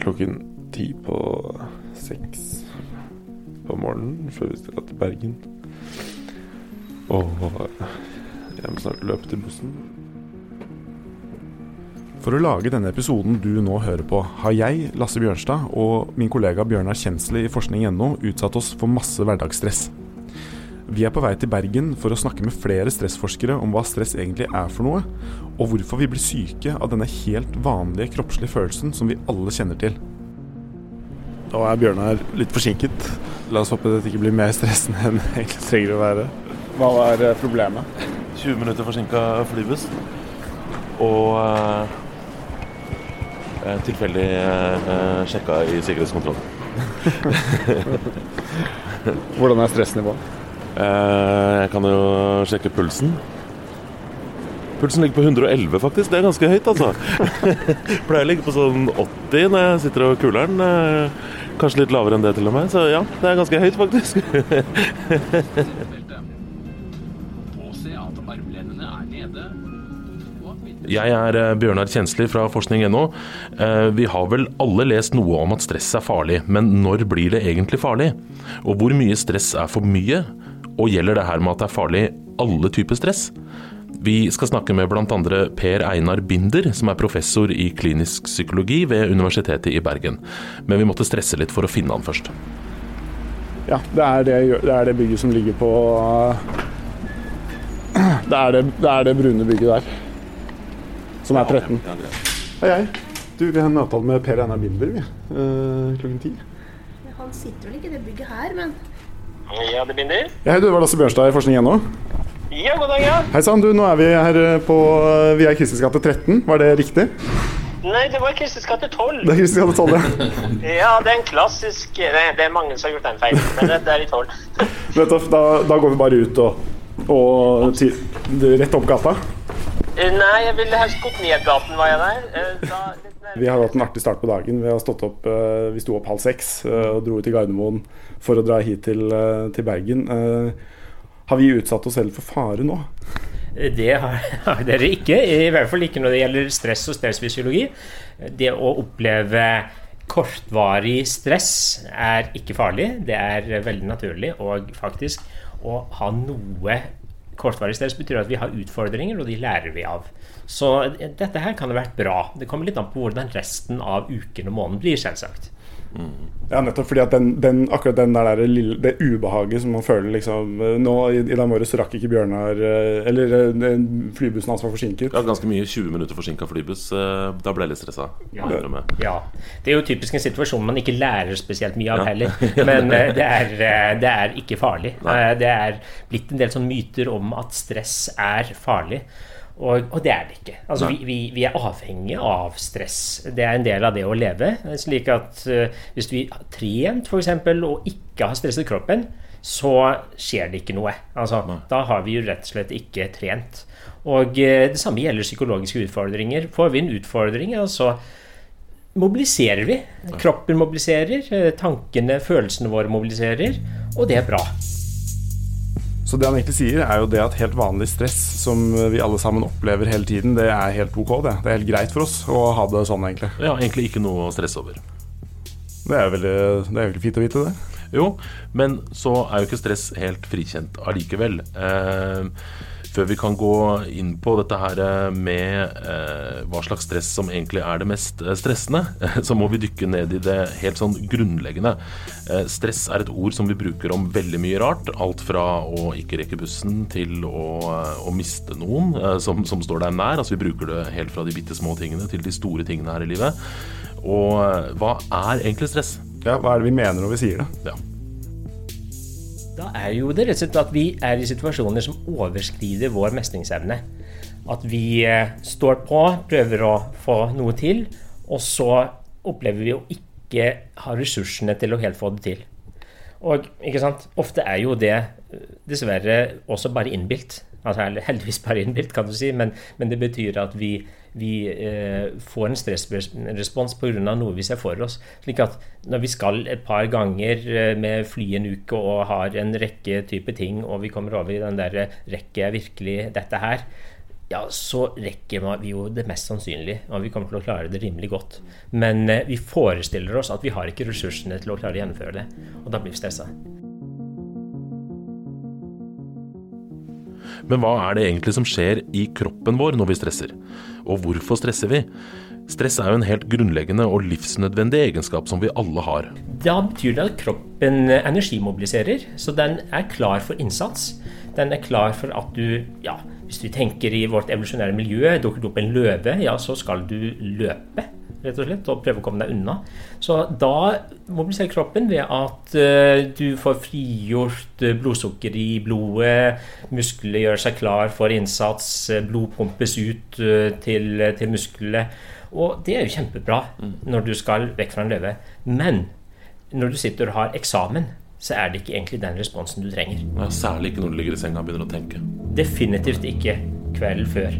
klokken ti på seks på morgenen før vi skal til Bergen. Og jeg må snart løpe til bussen. For å lage denne episoden du nå hører på, har jeg, Lasse Bjørnstad, og min kollega Bjørnar Kjensli i forskning.no utsatt oss for masse hverdagsstress. Vi er på vei til Bergen for å snakke med flere stressforskere om hva stress egentlig er for noe, og hvorfor vi blir syke av denne helt vanlige kroppslige følelsen som vi alle kjenner til. Nå er Bjørnar litt forsinket. La oss håpe dette ikke blir mer stressende enn det egentlig trenger å være. Hva var eh, problemet? 20 minutter forsinka flybuss. Og eh, tilfeldig eh, sjekka i sikkerhetskontrollen. Hvordan er stressnivået? Eh, jeg kan jo sjekke pulsen. Pulsen ligger på 111, faktisk. Det er ganske høyt, altså. Pleier å ligge på sånn 80 når jeg sitter og kuler den. kanskje litt lavere enn det, til og med. Så ja, det er ganske høyt, faktisk. Jeg er eh, Bjørnar Kjensli fra forskning.no. Eh, Vi har vel alle lest noe om at stress er farlig, men når blir det egentlig farlig? Og hvor mye stress er for mye? Og gjelder det her med at det er farlig alle typer stress? Vi skal snakke med bl.a. Per Einar Binder, som er professor i klinisk psykologi ved Universitetet i Bergen. Men vi måtte stresse litt for å finne han først. Ja, det er det, det, er det bygget som ligger på det er det, det er det brune bygget der. Som er 13. Hei, hei. Du, vi har en avtale med Per Einar Binder vi. eh, klokken ti. Han sitter vel ikke i det bygget her, men Ja, det binder. Ja, hei, du, det var Lasse Bjørnstad i Forskning NO. Ja, god dag, ja. Hei sann, du, nå er vi her eh, på Vi er Kristins gate 13, var det riktig? Nei, det var Kristins gate 12. Det er Kristins gate 12, ja. Ja, det er en klassisk Nei, det er mange som har gjort den feilen, men det, det er i 12. Vet du, da, da går vi bare ut og, og til, rett opp gata. Eh, Nei, jeg ville helst gått ned gaten, var jeg der. Eh, Da. Vi har hatt en artig start på dagen. Vi har stått opp, eh, vi sto opp halv seks eh, og dro ut til Gardermoen for å dra hit til, eh, til Bergen. Eh, Har vi utsatt oss selv for fare nå? Det har, har dere ikke, i hvert fall ikke når det gjelder stress og stressfysiologi. Det å oppleve kortvarig stress er ikke farlig. Det er veldig naturlig. Og faktisk å ha noe kortvarig stress betyr at vi har utfordringer, og de lærer vi av. Så dette her kan ha vært bra. Det kommer litt an på hvordan resten av uken og måneden blir, selvsagt. Ja, nettopp fordi at den, den, akkurat den der, der lille, det ubehaget som man føler liksom eh, Nå i, i dag morges rakk ikke Bjørnar eh, Eller eh, flybussen hans var forsinket. Ja, ganske mye 20 minutter forsinka flybuss. Da ble jeg litt stressa. Ja. Ja. Det er jo typisk en situasjon man ikke lærer spesielt mye av heller. Men det er, det er ikke farlig. Nei. Det er blitt en del sånn myter om at stress er farlig. Og, og det er det ikke. Altså, vi, vi, vi er avhengige av stress. Det er en del av det å leve. Slik at uh, hvis vi har trent f.eks. og ikke har stresset kroppen, så skjer det ikke noe. Altså, da har vi jo rett og slett ikke trent. Og uh, det samme gjelder psykologiske utfordringer. Får vi en utfordring, altså mobiliserer vi. Kroppen mobiliserer, eh, tankene, følelsene våre mobiliserer, og det er bra. Så det han egentlig sier, er jo det at helt vanlig stress som vi alle sammen opplever hele tiden, det er helt ok, det. Det er helt greit for oss å ha det sånn, egentlig. Ja, egentlig ikke noe å stresse over. Det er jo veldig, det er veldig fint å vite, det. Jo, men så er jo ikke stress helt frikjent allikevel. Eh, før vi kan gå inn på dette her med eh, hva slags stress som egentlig er det mest eh, stressende, så må vi dykke ned i det helt sånn grunnleggende. Eh, stress er et ord som vi bruker om veldig mye rart. Alt fra å ikke rekke bussen til å, eh, å miste noen eh, som, som står deg nær. Altså Vi bruker det helt fra de bitte små tingene til de store tingene her i livet. Og eh, hva er egentlig stress? Ja, Hva er det vi mener når vi sier det? Ja. Da er jo det rett og slett at vi er i situasjoner som overskrider vår mestringsevne. At vi eh, står på, prøver å få noe til, og så opplever vi å ikke ha ressursene til å helt få det til. Og ofte er jo det eh, dessverre også bare innbilt. Altså, heldigvis bare innbilt, kan du si, men, men det betyr at vi, vi eh, får en stressrespons pga. noe vi ser for oss. Slik at når vi skal et par ganger eh, med fly en uke og har en rekke type ting, og vi kommer over i den der rekke jeg virkelig dette her, ja, så rekker vi jo det mest sannsynlig, og vi kommer til å klare det rimelig godt. Men eh, vi forestiller oss at vi har ikke ressursene til å klare å gjennomføre det, og da blir vi stressa. Men hva er det egentlig som skjer i kroppen vår når vi stresser? Og hvorfor stresser vi? Stress er jo en helt grunnleggende og livsnødvendig egenskap som vi alle har. Da betyr det at kroppen energimobiliserer, så den er klar for innsats. Den er klar for at du, ja, hvis du tenker i vårt evolusjonære miljø, dukker det opp en løve, ja, så skal du løpe rett og slett, og prøve å komme deg unna. Så da mobiliserer kroppen ved at uh, du får frigjort uh, blodsukker i blodet, musklene gjør seg klar for innsats, uh, blod pumpes ut til, til musklene. Og det er jo kjempebra mm. når du skal vekk fra en løve. Men når du sitter og har eksamen, så er det ikke egentlig den responsen du trenger. Ja, særlig ikke når du ligger i senga og begynner å tenke. Definitivt ikke kvelden før.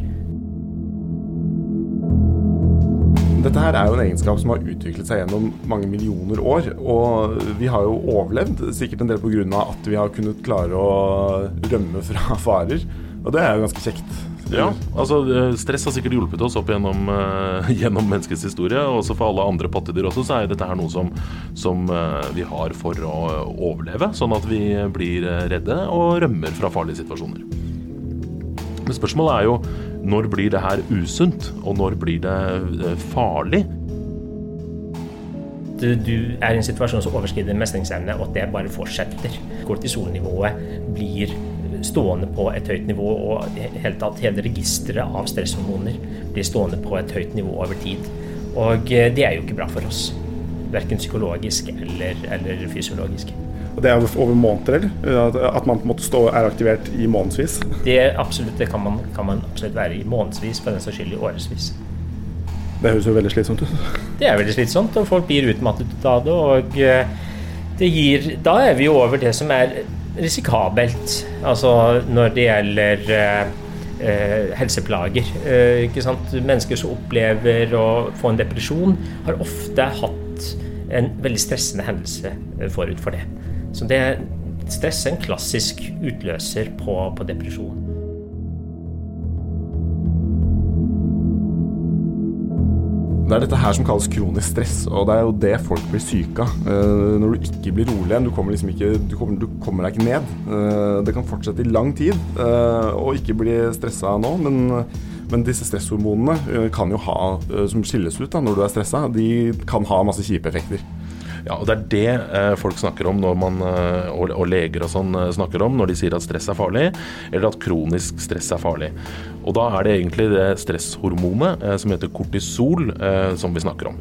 Dette her er jo en egenskap som har utviklet seg gjennom mange millioner år. Og vi har jo overlevd, sikkert en del pga. at vi har kunnet klare å rømme fra farer. Og det er jo ganske kjekt. Ja, altså stress har sikkert hjulpet oss opp gjennom, uh, gjennom menneskets historie. Og også for alle andre pattedyr også, så er dette her noe som, som uh, vi har for å overleve. Sånn at vi blir redde og rømmer fra farlige situasjoner. Men spørsmålet er jo når blir det her usunt, og når blir det uh, farlig? Du, du er i en situasjon som overskrider mestringsevne, og at det bare fortsetter. Kortisolnivået blir stående på et høyt nivå, og helt tatt hele registeret av stresshormoner blir stående på et høyt nivå over tid. Og eh, det er jo ikke bra for oss. Verken psykologisk eller, eller fysiologisk. Og det er over måneder, eller? At man på en måte står, er aktivert i månedsvis? Det, absolutt, det kan man, kan man absolutt være i månedsvis, for den saks skyld i årevis. Det høres jo veldig slitsomt ut. Det er veldig slitsomt, og folk blir utmattet av det. Og eh, det gir Da er vi jo over det som er risikabelt. Altså når det gjelder eh, eh, helseplager. Eh, ikke sant? Mennesker som opplever å få en depresjon, har ofte hatt en veldig stressende hendelse eh, forut for det. Så det, stress er en klassisk utløser på, på depresjon. Det er dette her som kalles kronisk stress, og det er jo det folk blir syke av. Uh, når du ikke blir rolig igjen, du kommer liksom ikke du kommer, du kommer deg ikke ned. Uh, det kan fortsette i lang tid uh, ikke bli stressa nå, men, men disse stresshormonene kan jo ha, som skilles ut da, når du er stressa, de kan ha masse kjipe effekter. Ja, og Det er det eh, folk snakker om, når man, eh, og, og, leger og sånn eh, snakker om, når de sier at stress er farlig, eller at kronisk stress er farlig. Og Da er det egentlig det stresshormonet som heter kortisol, som vi snakker om.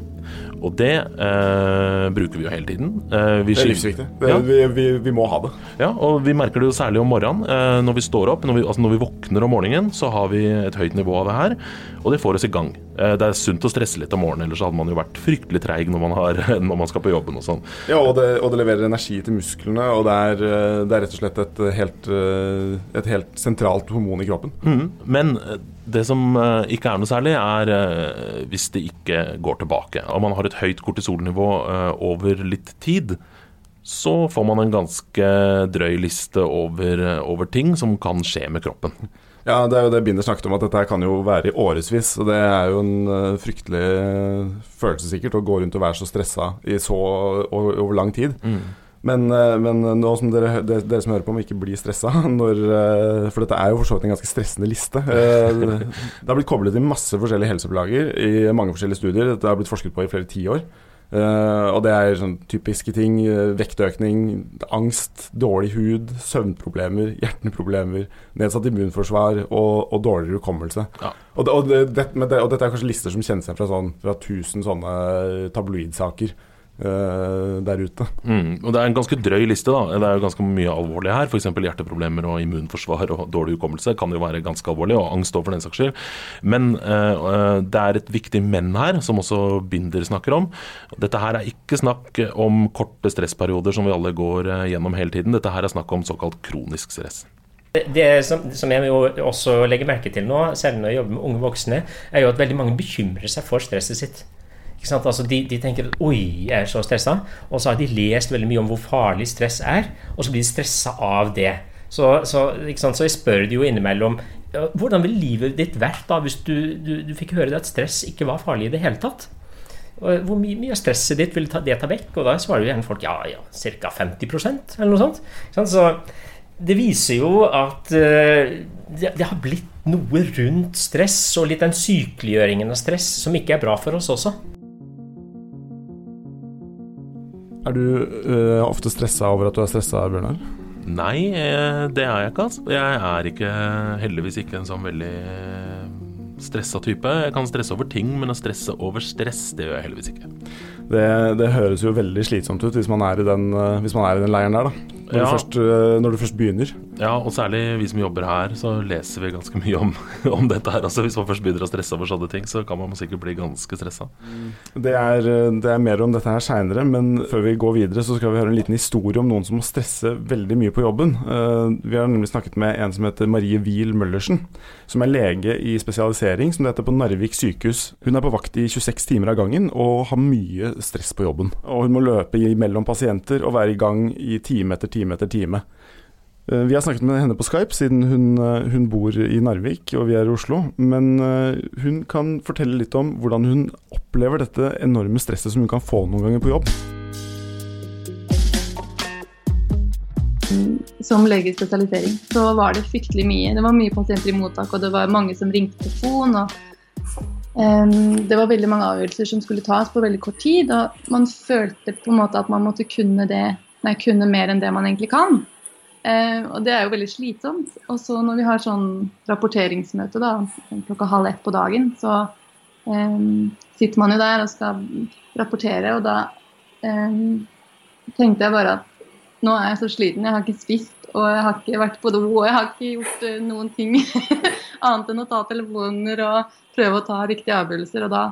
Og det eh, bruker vi jo hele tiden. Eh, det er livsviktig. Det, ja. vi, vi, vi, må ha det. Ja, og vi merker det jo særlig om morgenen. Eh, når vi står opp, når vi, altså når vi våkner om morgenen, så har vi et høyt nivå av det her. Og det får oss i gang. Eh, det er sunt å stresse litt om morgenen, ellers hadde man jo vært fryktelig treig når, når, man skal på jobben og sånn. Ja, og det, og det, leverer energi til musklene, og det er, eh, det er rett og slett et helt, eh, et helt sentralt hormon i kroppen. Mm. Men det som ikke er noe særlig, er hvis det ikke går tilbake. Om man har et høyt kortisolnivå over litt tid, så får man en ganske drøy liste over, over ting som kan skje med kroppen. Ja, det er jo det Binder snakket om, at dette kan jo være i årevis. Og det er jo en fryktelig følelse sikkert å gå rundt og være så stressa i så over lang tid. Mm. Men, uh, men, nå som dere, dere, dere, som hører på, må ikke bli stressa. Når, for dette er jo for så vidt en ganske stressende liste. det har blitt koblet til masse forskjellige helseplager i mange forskjellige studier. Dette har blitt forsket på i flere tiår. Og det er sånn typiske ting. Vektøkning, angst, dårlig hud, søvnproblemer, hjerteproblemer, nedsatt immunforsvar og, og dårligere hukommelse. Ja. Og, og, det, det, og, dette er kanskje lister som kjenner seg fra, sånn, fra 1000 sånne tabloidsaker. Uh, der ute. Mm, og Det er en ganske drøy liste. da Det er jo ganske mye alvorlig her. F.eks. hjerteproblemer og immunforsvar og dårlig hukommelse kan jo være ganske alvorlig, og angst òg for den saks skyld. Men uh, det er et viktig men her, som også Binder snakker om. Dette her er ikke snakk om korte stressperioder som vi alle går gjennom hele tiden. Dette her er snakk om såkalt kronisk stress. Det som, som, jeg jo også legger merke til nå, selv når jeg jobber med unge voksne, er jo at veldig mange bekymrer seg for stresset sitt. Altså de, de, tenker at 'oi, jeg er så stressa', og så har de lest veldig mye om hvor farlig stress er, og så blir de stressa av det. Så, så, så, jeg spør de jo innimellom hvordan ville livet ditt vært da hvis du, du, du fikk høre at stress ikke var farlig i det hele tatt? Hvor mye, mye av stresset ditt vil det ta vekk? Og da svarer jo gjerne folk ja, ja, ca. 50% eller noe sånt. Så det viser jo at det, det, har blitt noe rundt stress, og litt den sykeliggjøringen av stress, som ikke er bra for oss også. Er du uh, ofte stressa over at du er stressa, Bjørnar? Nei, eh, det er jeg ikke. Altså. Jeg er ikke, heldigvis ikke en sånn veldig stressa type. Jeg kan stresse over ting, men å stresse over stress, det gjør jeg heldigvis ikke. Det, det høres jo veldig slitsomt ut hvis man er i den, hvis man er i den leiren der, da. Når, ja. du først, eh, når, du først, begynner. Ja, og særlig vi som jobber her, så leser vi ganske mye om, om dette her. Altså, hvis man først begynner å stresse over sånne ting, så kan man sikkert bli ganske stressa. Det, er, eh, det er mer om dette her seinere, men før vi går videre, så skal vi høre en liten historie om noen som må stresse veldig mye på jobben. Uh, vi har nemlig snakket med en som heter Marie Wiel Møllersen, som er lege i spesialisering, som det heter på Narvik sykehus. Hun er på vakt i 26 timer av gangen og har mye stress på jobben. Og hun må løpe mellom pasienter og være i gang i time etter time etter time. Eh, vi har snakket med henne på Skype, siden hun, eh, hun, bor i Narvik og vi er i Oslo. Men eh, hun kan fortelle litt om hvordan hun opplever dette enorme stresset som hun kan få noen ganger på jobb. Som lege i spesialisering så var det fryktelig mye. Det var mye pasienter i mottak, og det var mange som ringte telefon. og um, Det var veldig mange avgjørelser som skulle tas på veldig kort tid. Og man følte på en måte at man måtte kunne det Nei, kunne mer enn det man egentlig kan. Eh, og det er jo veldig slitsomt. Og så når vi har sånn rapporteringsmøte da, klokka halv ett på dagen, så eh, sitter man jo der og skal rapportere, og da eh, tenkte jeg bare at nå er jeg så sliten, jeg har ikke spist, og jeg har ikke vært på do, og jeg har ikke gjort uh, noen ting annet enn å ta telefoner og prøve å ta riktige avgjørelser. Og da,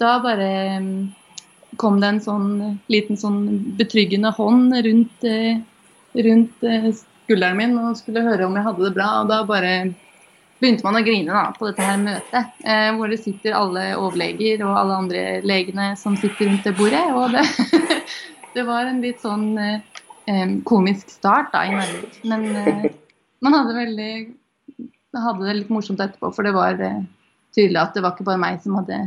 da bare kom det en sånn liten sånn betryggende hånd rundt, eh, rundt eh, skulderen min og skulle høre om jeg hadde det bra. Og da bare begynte man å grine da, på dette her møtet, eh, hvor det sitter alle overleger og alle andre legene som sitter rundt det bordet. Og det, det var en litt sånn eh, komisk start da, i Narvik. Men eh, man hadde, veldig, hadde det litt morsomt etterpå, for det var eh, tydelig at det var ikke bare meg som hadde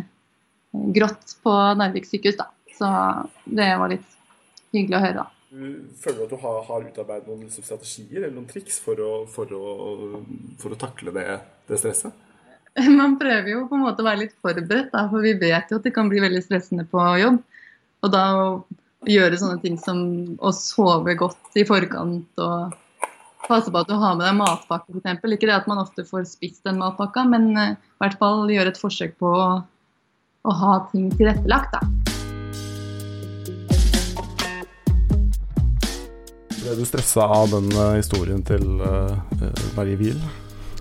grått på Narvik sykehus, da. Så det var litt hyggelig å høre, da. Føler du at du har, har utarbeidet noen liksom, strategier eller noen triks for å, for å, for å takle det, det, stresset? Man prøver jo på en måte å være litt forberedt, da, for vi vet jo at det kan bli veldig stressende på jobb. Og da gjøre sånne ting som å sove godt i forkant og passe på at du har med deg matpakke f.eks. Ikke det at man ofte får spist den matpakka, men uh, i hvert fall gjøre et forsøk på å å ha ting tilrettelagt, da. Ble du stressa av den uh, historien til uh, Marie Wiel?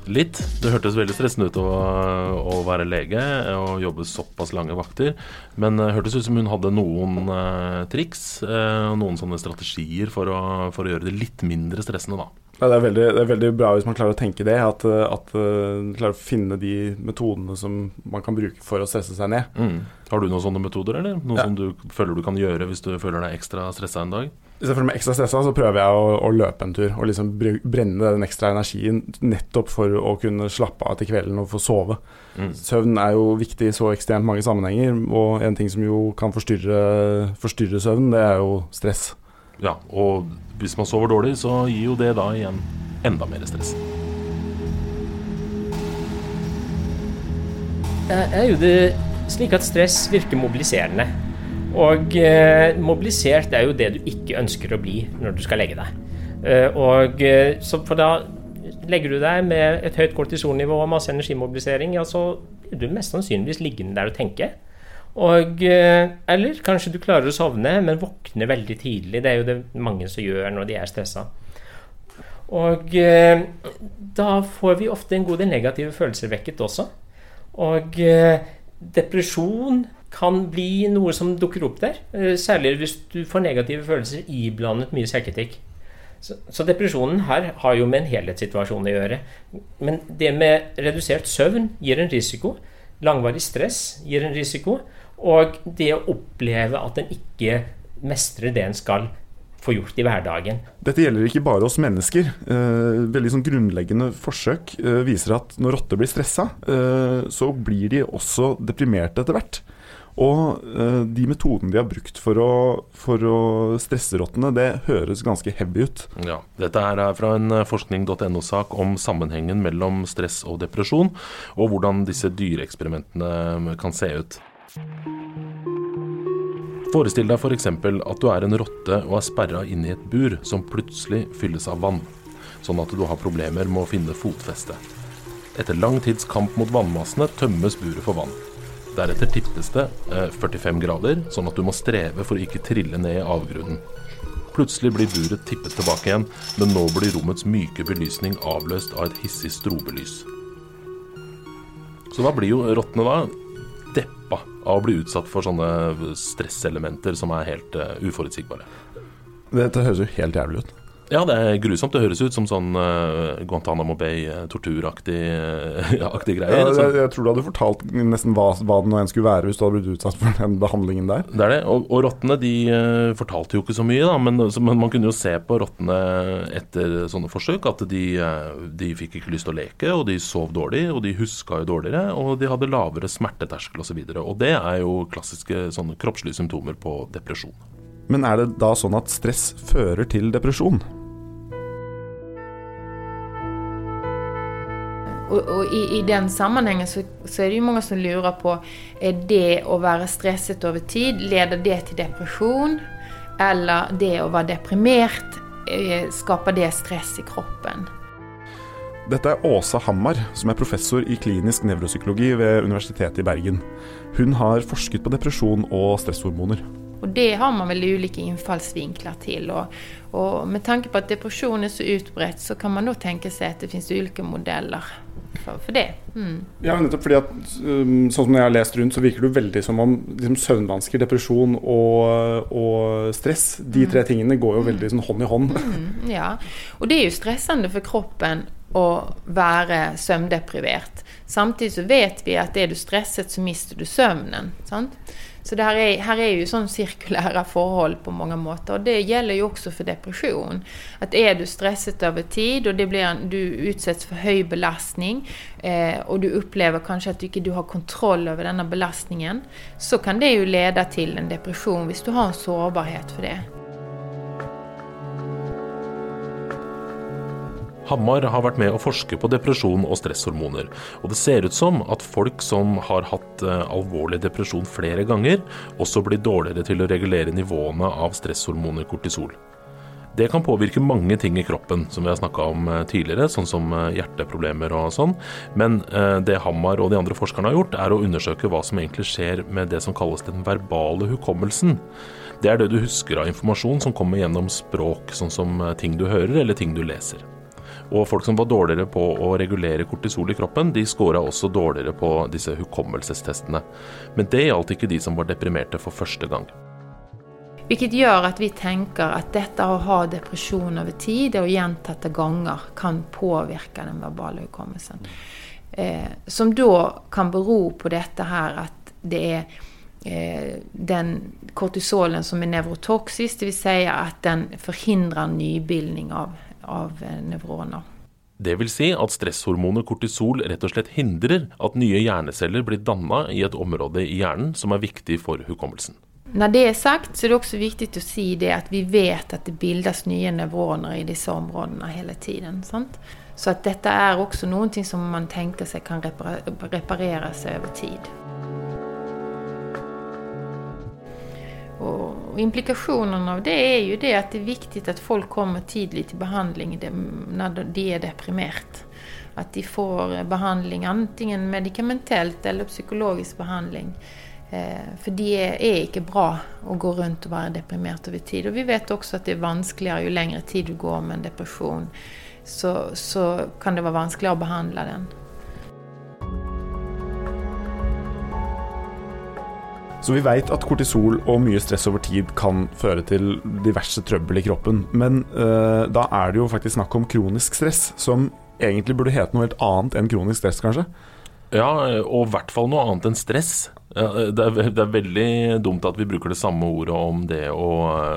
Litt. Det hørtes veldig stressende ut å, å, være lege og jobbe såpass lange vakter. Men det hørtes ut som hun hadde noen uh, triks og noen sånne strategier for å, for å, gjøre det litt mindre stressende, da. Ja, det, er veldig, det, er veldig, bra hvis man klarer å tenke det. At, at uh, klarer å finne de metodene som man kan bruke for å stresse seg ned. Mm. Har du noen sånne metoder, eller? Noe ja. som du føler du kan gjøre hvis du føler deg ekstra stressa en dag? Hvis jeg føler meg ekstra stressa, så prøver jeg å, å, løpe en tur. Og liksom brenne den ekstra energien nettopp for å kunne slappe av til kvelden og få sove. Mm. Søvn er jo viktig i så ekstremt mange sammenhenger, og en ting som jo kan forstyrre, forstyrre søvn, det er jo stress. Ja, og hvis man sover dårlig, så gir jo det da igjen enda mer stress. Det er jo det slik at stress virker mobiliserende. Og eh, mobilisert er jo det du ikke ønsker å bli når du skal legge deg. Eh, og eh, så for da legger du deg med et høyt kortisonnivå og masse energimobilisering, ja, så blir du mest sannsynligvis liggende der og tenke. Og, eh, eller kanskje du klarer å sovne, men våkner veldig tidlig. Det er jo det mange som gjør når de er stressa. Og eh, da får vi ofte en god del negative følelser vekket også. Og depresjon kan bli noe som dukker opp der. Særlig hvis du får negative følelser iblandet mye selvkritikk. Så, så, depresjonen her har jo med en helhetssituasjon å gjøre. Men det med redusert søvn gir en risiko. Langvarig stress gir en risiko. Og det å oppleve at en ikke mestrer det en skal, få gjort i hverdagen. Dette gjelder ikke bare oss mennesker. Eh, veldig sånn grunnleggende forsøk eh, viser at når rotter blir stressa, eh, så blir de også deprimerte etter hvert. Og uh, de metodene de har brukt for å, for å stresse rottene, det høres ganske heavy ut. Ja, Dette er fra en eh, forskning.no-sak om sammenhengen mellom stress og depresjon, og hvordan disse dyreeksperimentene kan se ut. Forestill deg f.eks. at du er en rotte og er sperra inn i et bur som plutselig fylles av vann, sånn at du har problemer med å finne fotfeste. Etter lang tids kamp mot vannmassene tømmes buret for vann. Deretter tippes det eh, 45 grader, sånn at du må streve for å ikke trille ned i avgrunnen. Plutselig blir buret tippet tilbake igjen, men nå blir rommets myke belysning avløst av et hissig strobelys. Så da blir jo rottene da deppa av å bli utsatt for sånne stresselementer som er helt uh, uforutsigbare. Dette høres jo helt jævlig ut. Ja, det er grusomt. Det høres ut som sånn uh, Guantánamo Bay-torturaktig uh, aktig greier. Ja, liksom. jeg, jeg tror du hadde fortalt nesten hva, hva det nå enn skulle være hvis du hadde blitt utsatt for den behandlingen der. Det er det. Og, og rottene de uh, fortalte jo ikke så mye, da, men, så, men man kunne jo se på rottene etter sånne forsøk at de, uh, de fikk ikke lyst til å leke, og de sov dårlig, og de huska jo dårligere, og de hadde lavere smerteterskel osv. Og, så og det er jo klassiske sånne kroppslige symptomer på depresjon. Men er det da sånn at stress fører til depresjon? Og, og i, i, den sammenhengen så, så, er det jo mange som lurer på er det å være stresset over tid, leder det til depresjon? Eller det å være deprimert, eh, skaper det stress i kroppen? Dette er Åsa Hammar, som er professor i klinisk nevropsykologi ved Universitetet i Bergen. Hun har forsket på depresjon og stresshormoner. Og det har man vel ulike innfallsvinkler til. Og, og, med tanke på at depresjon er så utbredt, så kan man da tenke seg at det finnes ulike modeller for, for det. Mm. Ja, nettopp fordi at um, sånn som jeg har lest rundt, så virker det veldig som om liksom, søvnvansker, depresjon og, og stress, de tre tingene går jo veldig sånn hånd i hånd. Mm, ja, og det er jo stressende for kroppen å være søvndeprivert. Samtidig så vet vi at er du stresset, så mister du søvnen. sant? Så det her er, her er jo sånn sirkulære forhold på mange måter. Og det gjelder jo også for depresjon. At er du stresset over tid, og en, du utsettes for høy belastning, eh, og du opplever kanskje at du ikke har kontroll over denne belastningen, så kan det jo lede til en depresjon hvis du har en sårbarhet for det. Hammar har vært med å forske på depresjon og stresshormoner, og det ser ut som at folk som har hatt uh, alvorlig depresjon flere ganger, også blir dårligere til å regulere nivåene av stresshormoner kortisol. Det kan påvirke mange ting i kroppen, som vi har snakka om uh, tidligere, sånn som uh, hjerteproblemer og sånn, men det Hammar og de andre forskerne har gjort, er å undersøke hva som egentlig skjer med det som kalles den verbale hukommelsen. Det er det du husker av informasjon som kommer gjennom språk, sånn som ting du hører eller ting du leser. Og folk som var dårligere på å regulere kortisol i kroppen, de scora også dårligere på disse hukommelsestestene. Men det gjaldt ikke de som var deprimerte for første gang. Hvilket gjør at vi tenker at dette å ha depresjon over tid og gjentatte ganger kan påvirke den verbale hukommelsen. Eh, som da kan bero på dette her at det er eh, den kortisolen som er nevrotoksisk, dvs. Si at den forhindrer nybildning av av eh, nevroner. Det vil si at stresshormonet kortisol rett og slett hindrer at nye hjerneceller blir danna i et område i hjernen som er viktig for hukommelsen. Når det er sagt, så er det også viktig å si det at vi vet at det bildes nye nevroner i disse områdene hele tiden. Sant? Så at dette er også noe som man tenker seg kan reparere seg over tid. Och implikationen av det er ju det at det er viktig at folk kommer tidlig til behandling når de er deprimert. At de får behandling antingen medikamentelt eller psykologisk behandling. Eh, for det er ikke bra å gå rundt og være deprimert over tid. Og vi vet også at det er vanskeligere jo lengre tid du går med en depresjon, så, så kan det være vanskeligere å behandle den. Så vi veit at kortisol og mye stress over tid kan føre til diverse trøbbel i kroppen. Men uh, da er det jo faktisk snakk om kronisk stress, som egentlig burde hete noe helt annet enn kronisk stress, kanskje? Ja, og i hvert fall noe annet enn stress. Det, er, det, er, veldig dumt at vi bruker det samme ordet om det å,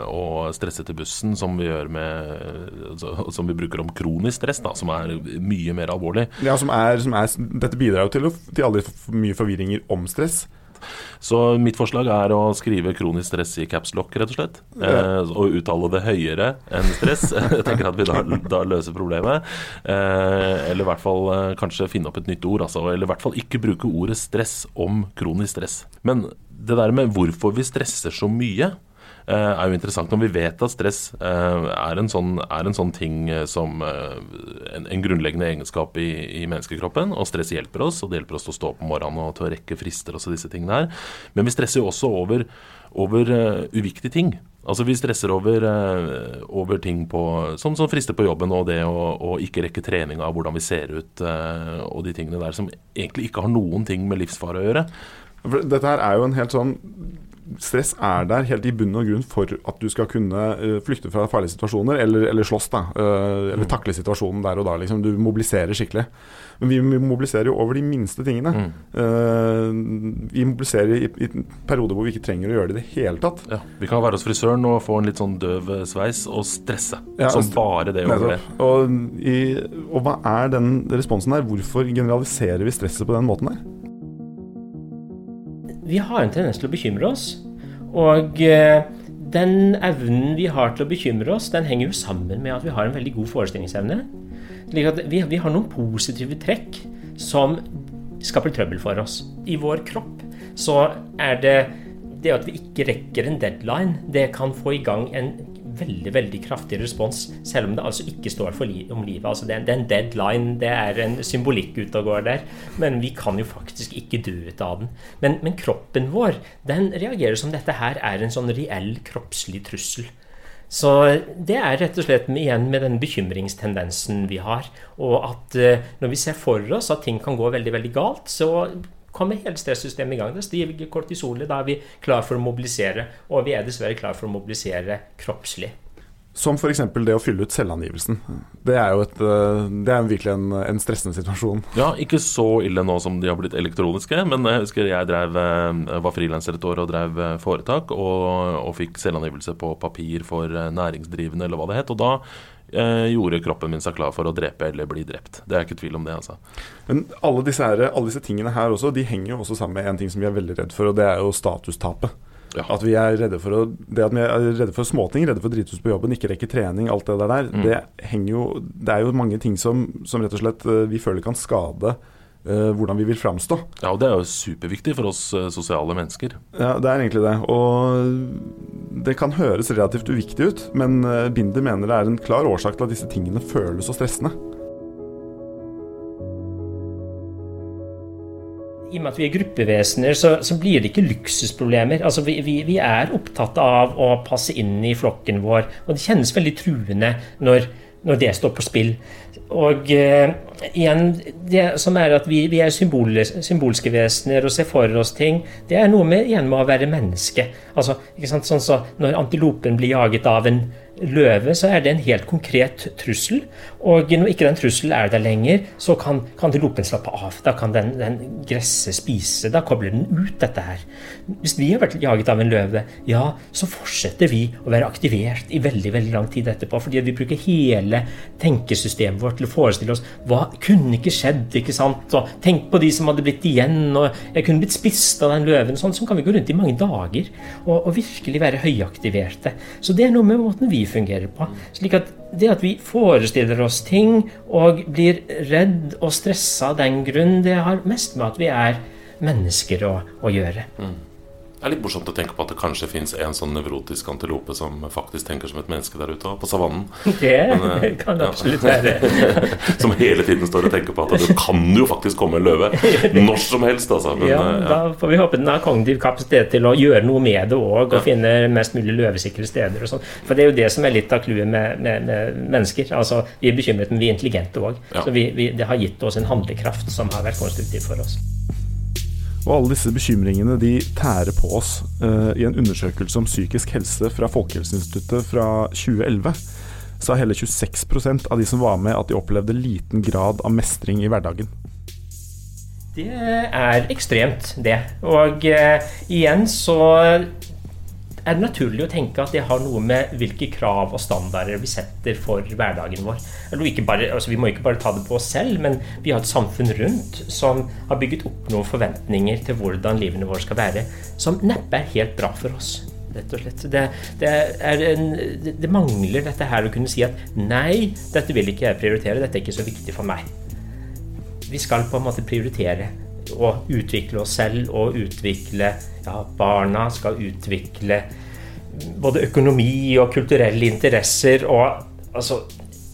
å stresse til bussen som vi med Som vi bruker om kronisk stress, da, som er mye mer alvorlig. Ja, som er, som er, Dette bidrar jo til, til alle mye forvirringer om stress. Så mitt forslag er å skrive kronisk stress i capslock, rett og slett. Ja. Eh, og uttale det høyere enn stress. Jeg tenker at vi da, da løser problemet. Eh, eller i hvert fall eh, kanskje finne opp et nytt ord. Altså, eller i hvert fall ikke bruke ordet stress om kronisk stress. Men det der med hvorfor vi stresser så mye, er jo interessant når vi vet at stress eh, er en sånn, er en sånn ting eh, som en, en grunnleggende egenskap i, i, menneskekroppen. Og stress hjelper oss, og det hjelper oss til å stå opp om morgenen og til å rekke frister og disse tingene her. Men vi stresser jo også over, over uh, uviktige ting. Altså Vi stresser over, uh, over ting på, som, som, frister på jobben, og det å, ikke rekke trening av hvordan vi ser ut, uh, og de tingene der som egentlig ikke har noen ting med livsfare å gjøre. Dette her er jo en helt sånn stress er der helt i bunn og grunn for at du skal kunne uh, flykte fra farlige situasjoner, eller, eller slåss, da. Uh, eller mm. takle situasjonen der og da. Liksom. Du mobiliserer skikkelig. Men vi mobiliserer jo over de minste tingene. Mm. Uh, vi mobiliserer i, i, perioder hvor vi ikke trenger å gjøre det i det hele tatt. Ja, vi kan være hos frisøren og få en litt sånn døv sveis og stresse. Ja, som bare det over det. Og, i, og hva er den responsen der? Hvorfor generaliserer vi stresset på den måten der? Vi har en tendens til å bekymre oss. Og eh, den evnen vi har til å bekymre oss, den henger jo sammen med at vi har en veldig god forestillingsevne. Slik at vi, har noen positive trekk som skaper trøbbel for oss. I vår kropp så er det det at vi ikke rekker en deadline, det kan få i gang en veldig veldig kraftig respons, selv om det altså ikke står li om livet. Altså det, er, det, er en deadline, det er en symbolikk ute og går der. Men vi kan jo faktisk ikke dø ut av den. Men, men kroppen vår den reagerer som dette her er en sånn reell kroppslig trussel. Så det er rett og slett igjen med den bekymringstendensen vi har. Og at uh, når vi ser for oss at ting kan gå veldig, veldig galt, så kommer hele stressystemet i gang. Da stiger kortisolet, da er vi klar for å mobilisere. Og vi er dessverre klar for å mobilisere kroppslig. Som f.eks. det å fylle ut selvangivelsen. Det er jo et, eh, det er virkelig en, en, stressende situasjon. Ja, ikke så ille nå som de har blitt elektroniske, men jeg husker jeg drev, eh, var frilanser et år og drev eh, foretak, og, og fikk selvangivelse på papir for næringsdrivende, eller hva det het. Og da gjorde kroppen min seg klar for å drepe eller bli drept. Det er ikke tvil om det, altså. Men alle disse, her, alle disse tingene her også, de henger jo også sammen med en ting som vi er veldig redd for, og det er jo statustapet. Ja. At vi er redde for å, det at vi er redde for småting, redde for drithus på jobben, ikke rekke trening, alt det der, mm. det henger jo Det er jo mange ting som, som rett og slett eh, vi føler kan skade hvordan vi vil framstå. Ja, og det er jo superviktig for oss uh, sosiale mennesker. Ja, det er egentlig det. Og det kan høres relativt uviktig ut, men uh, Binder mener det er en klar årsak til at disse tingene føles så stressende. I og med at vi er gruppevesener, så, så blir det ikke luksusproblemer. Altså, vi, vi, vi, er opptatt av å passe inn i flokken vår, og det kjennes veldig truende når, når det står på spill. Og igjen, det som er at vi, vi er symbol, symbolske vesener og ser for oss ting, det er noe med, igjen med å være menneske. Altså, ikke sant, sånn så Når antilopen blir jaget av en løve, så er det en helt konkret trussel. Og når ikke den trusselen er der lenger, så kan, kan lopen slappe av. Da kan den, den gresset spise. Da kobler den ut dette her. Hvis vi har vært jaget av en løve, ja, så fortsetter vi å være aktivert i veldig veldig lang tid etterpå. Fordi vi bruker hele tenkesystemet vårt til å forestille oss hva kunne ikke skjedd, ikke sant? Og tenk på de som hadde blitt igjen, og jeg kunne blitt spist av den løven. Sånn, sånn kan vi gå rundt i mange dager og, og virkelig være høyaktiverte. Så det er noe med måten vi fungerer på. Slik at det at vi forestiller oss ting og blir redd og stressa av den grunn, det har mest med at vi er mennesker å, å gjøre. Mm. Er litt morsomt å tenke på at det kanskje fins en sånn nevrotisk antilope som faktisk tenker som et menneske der ute, på savannen. Det Men, eh, kan det ja. absolutt være. som hele tiden står og tenker på at det kan jo faktisk komme en løve når som helst. Altså. Men, ja, eh, ja, Da får vi håpe den har kognitiv kapasitet til å gjøre noe med det òg, og ja. finne mest mulig løvesikre steder og sånn. For det er jo det som er litt av clouet med, med, med, mennesker. Altså, vi er bekymret, men vi er intelligente òg. Så vi, vi, det har gitt oss en handlekraft som har vært konstruktiv for oss. Og alle disse bekymringene de tærer på oss. Uh, I en undersøkelse om psykisk helse fra Folkehelseinstituttet fra 2011 sa hele 26% av de som var med, at de opplevde liten grad av mestring i hverdagen. Det er ekstremt, det. Og uh, igjen så er det naturlig å tenke at det har noe med hvilke krav og standarder vi setter for hverdagen vår. Bare, altså vi må ikke bare ta det på oss selv, men vi har et samfunn rundt som har bygget opp noen forventninger til hvordan livene våre skal være, som neppe er helt bra for oss. Rett og slett. Det, det, en, det, mangler dette her å kunne si at nei, dette vil ikke jeg prioritere, dette er ikke så viktig for meg. Vi skal på en måte prioritere å utvikle oss selv og utvikle ja, barna skal utvikle både økonomi og kulturelle interesser og altså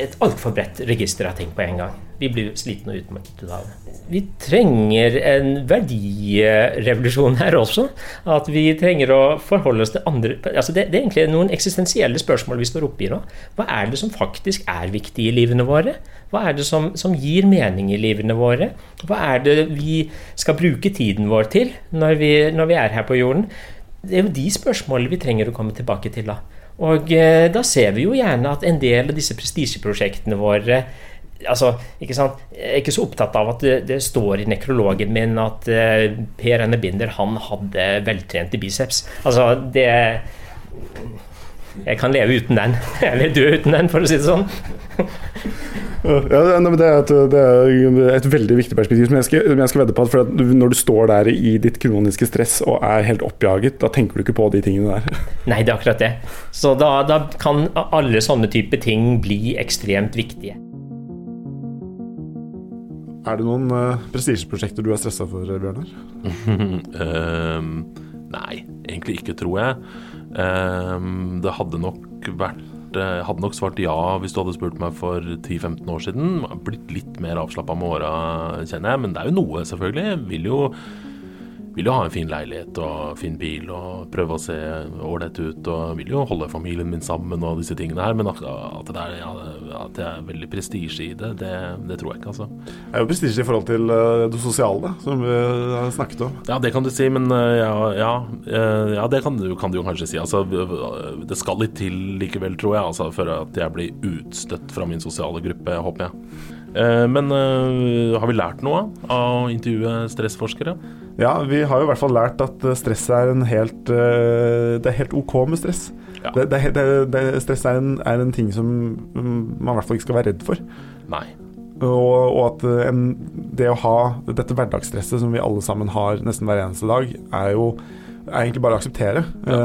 et altfor bredt register av ting på en gang. Vi blir slitne og utmattet av det. Vi trenger en verdirevolusjon her også. At vi trenger å forholde oss til andre altså det, det, er egentlig noen eksistensielle spørsmål vi står oppe i nå. Hva er det som faktisk er viktig i livene våre? Hva er det som, som gir mening i livene våre? Hva er det vi skal bruke tiden vår til når vi, når vi er her på jorden? Det er jo de spørsmålene vi trenger å komme tilbake til da. Og eh, da ser vi jo gjerne at en del av disse prestisjeprosjektene våre altså, ikke sant? Jeg er ikke så opptatt av at det, det står i nekrologen min at uh, Per Enne Binder han hadde veltrente biceps. Altså, det Jeg kan leve uten den. Eller dø uten den, for å si det sånn. Ja, det, er et, det, er et, veldig viktig perspektiv som jeg skal, jeg skal vedde på. at Når du står der i ditt kroniske stress og er helt oppjaget, da tenker du ikke på de tingene der. Nei, det er akkurat det. Så da, da kan alle sånne type ting bli ekstremt viktige. Er det noen uh, prestisjeprosjekter du er stressa for, Bjørnar? um, nei, egentlig ikke, tror jeg. Um, det hadde nok vært jeg eh, hadde nok svart ja hvis du hadde spurt meg for 10-15 år siden. Blitt litt mer avslappa med åra, kjenner jeg. Men det er jo noe, selvfølgelig. Jeg vil jo vil jo ha en fin leilighet og fin bil og prøve å se ålreit ut. Og vil jo holde familien min sammen og disse tingene her. Men at det er, ja, at det er veldig prestisje i det, det, det, tror jeg ikke, altså. Det er jo prestisje i forhold til uh, det sosiale, som vi har snakket om. Ja, det kan du si, men uh, ja, ja, uh, ja, det kan du, kan du, jo kanskje si. Altså, det skal litt til likevel, tror jeg, altså, for at jeg blir utstøtt fra min sosiale gruppe, håper jeg. Men har vi lært noe av å intervjue stressforskere? Ja, vi har jo i hvert fall lært at eh, stress er en helt eh, Det er helt ok med stress. Ja. Det, det, det, stress er en, er en, ting som man i hvert fall ikke skal være redd for. Nei. Og, og at eh, en, det å ha dette hverdagsstresset som vi alle sammen har nesten hver eneste dag, er jo er egentlig bare å akseptere ja.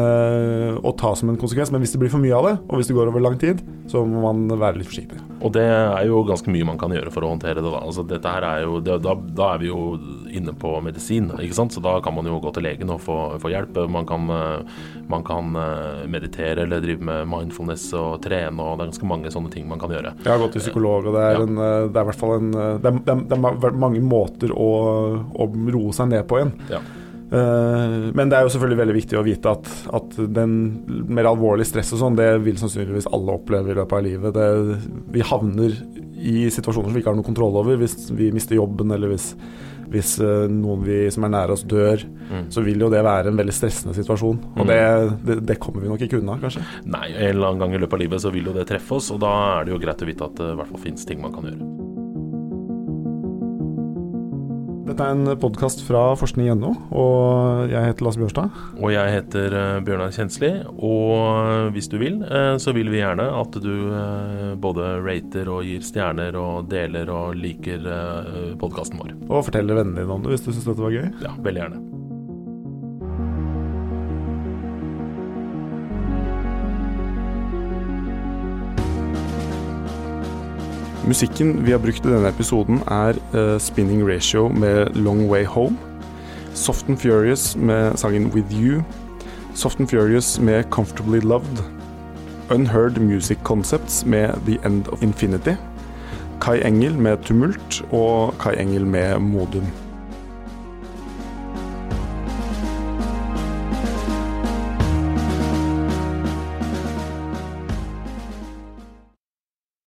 og ta som en konsekvens. Men hvis det blir for mye av det, og hvis det går over lang tid, så må man være litt forsiktig. Og det er jo ganske mye man kan gjøre for å håndtere det. Da, altså, dette her er jo, det, da, da, er vi jo inne på medisin, ikke sant? så da kan man jo gå til legen og få, få hjelp. Man kan, eh, man kan, eh, meditere eller drive med mindfulness og trene, og det er ganske mange sånne ting man kan gjøre. Jeg har gått til psykolog, og det er, ja. en, det er, en, det er, det er mange måter å, å roe seg ned på igjen. Ja. Eh, men det er jo selvfølgelig veldig viktig å vite at, at den mer alvorlige stress og sånn, det vil sannsynligvis alle oppleve i løpet av livet. Det, vi havner i situasjoner som vi ikke har noen kontroll over. Hvis vi mister jobben, eller hvis, hvis eh, noen vi, som er nære oss, dør, mm. så vil jo det være en veldig stressende situasjon. Og mm. det, det, det, kommer vi nok ikke unna, kanskje. Nei, en eller annen gang i løpet av livet så vil jo det treffe oss, og da er det jo greit å vite at det i hvert fall finnes ting man kan gjøre. Dette er en podkast fra forskning.no, og jeg heter Lasse Bjørstad. Og jeg heter uh, Bjørnar Kjensli. Og hvis du vil, uh, så vil vi gjerne at du uh, både rater og gir stjerner og deler og liker podkasten vår. Og forteller vennene dine om det hvis du syns dette var gøy. Ja, veldig gjerne. Musikken vi har brukt i denne episoden, er uh, Spinning Ratio med Long Way Home. Soft and Furious med sangen With You. Soft and Furious med Comfortably Loved. Unheard Music Concepts med The End of Infinity. Kai Engel med Tumult og Kai Engel med Modum.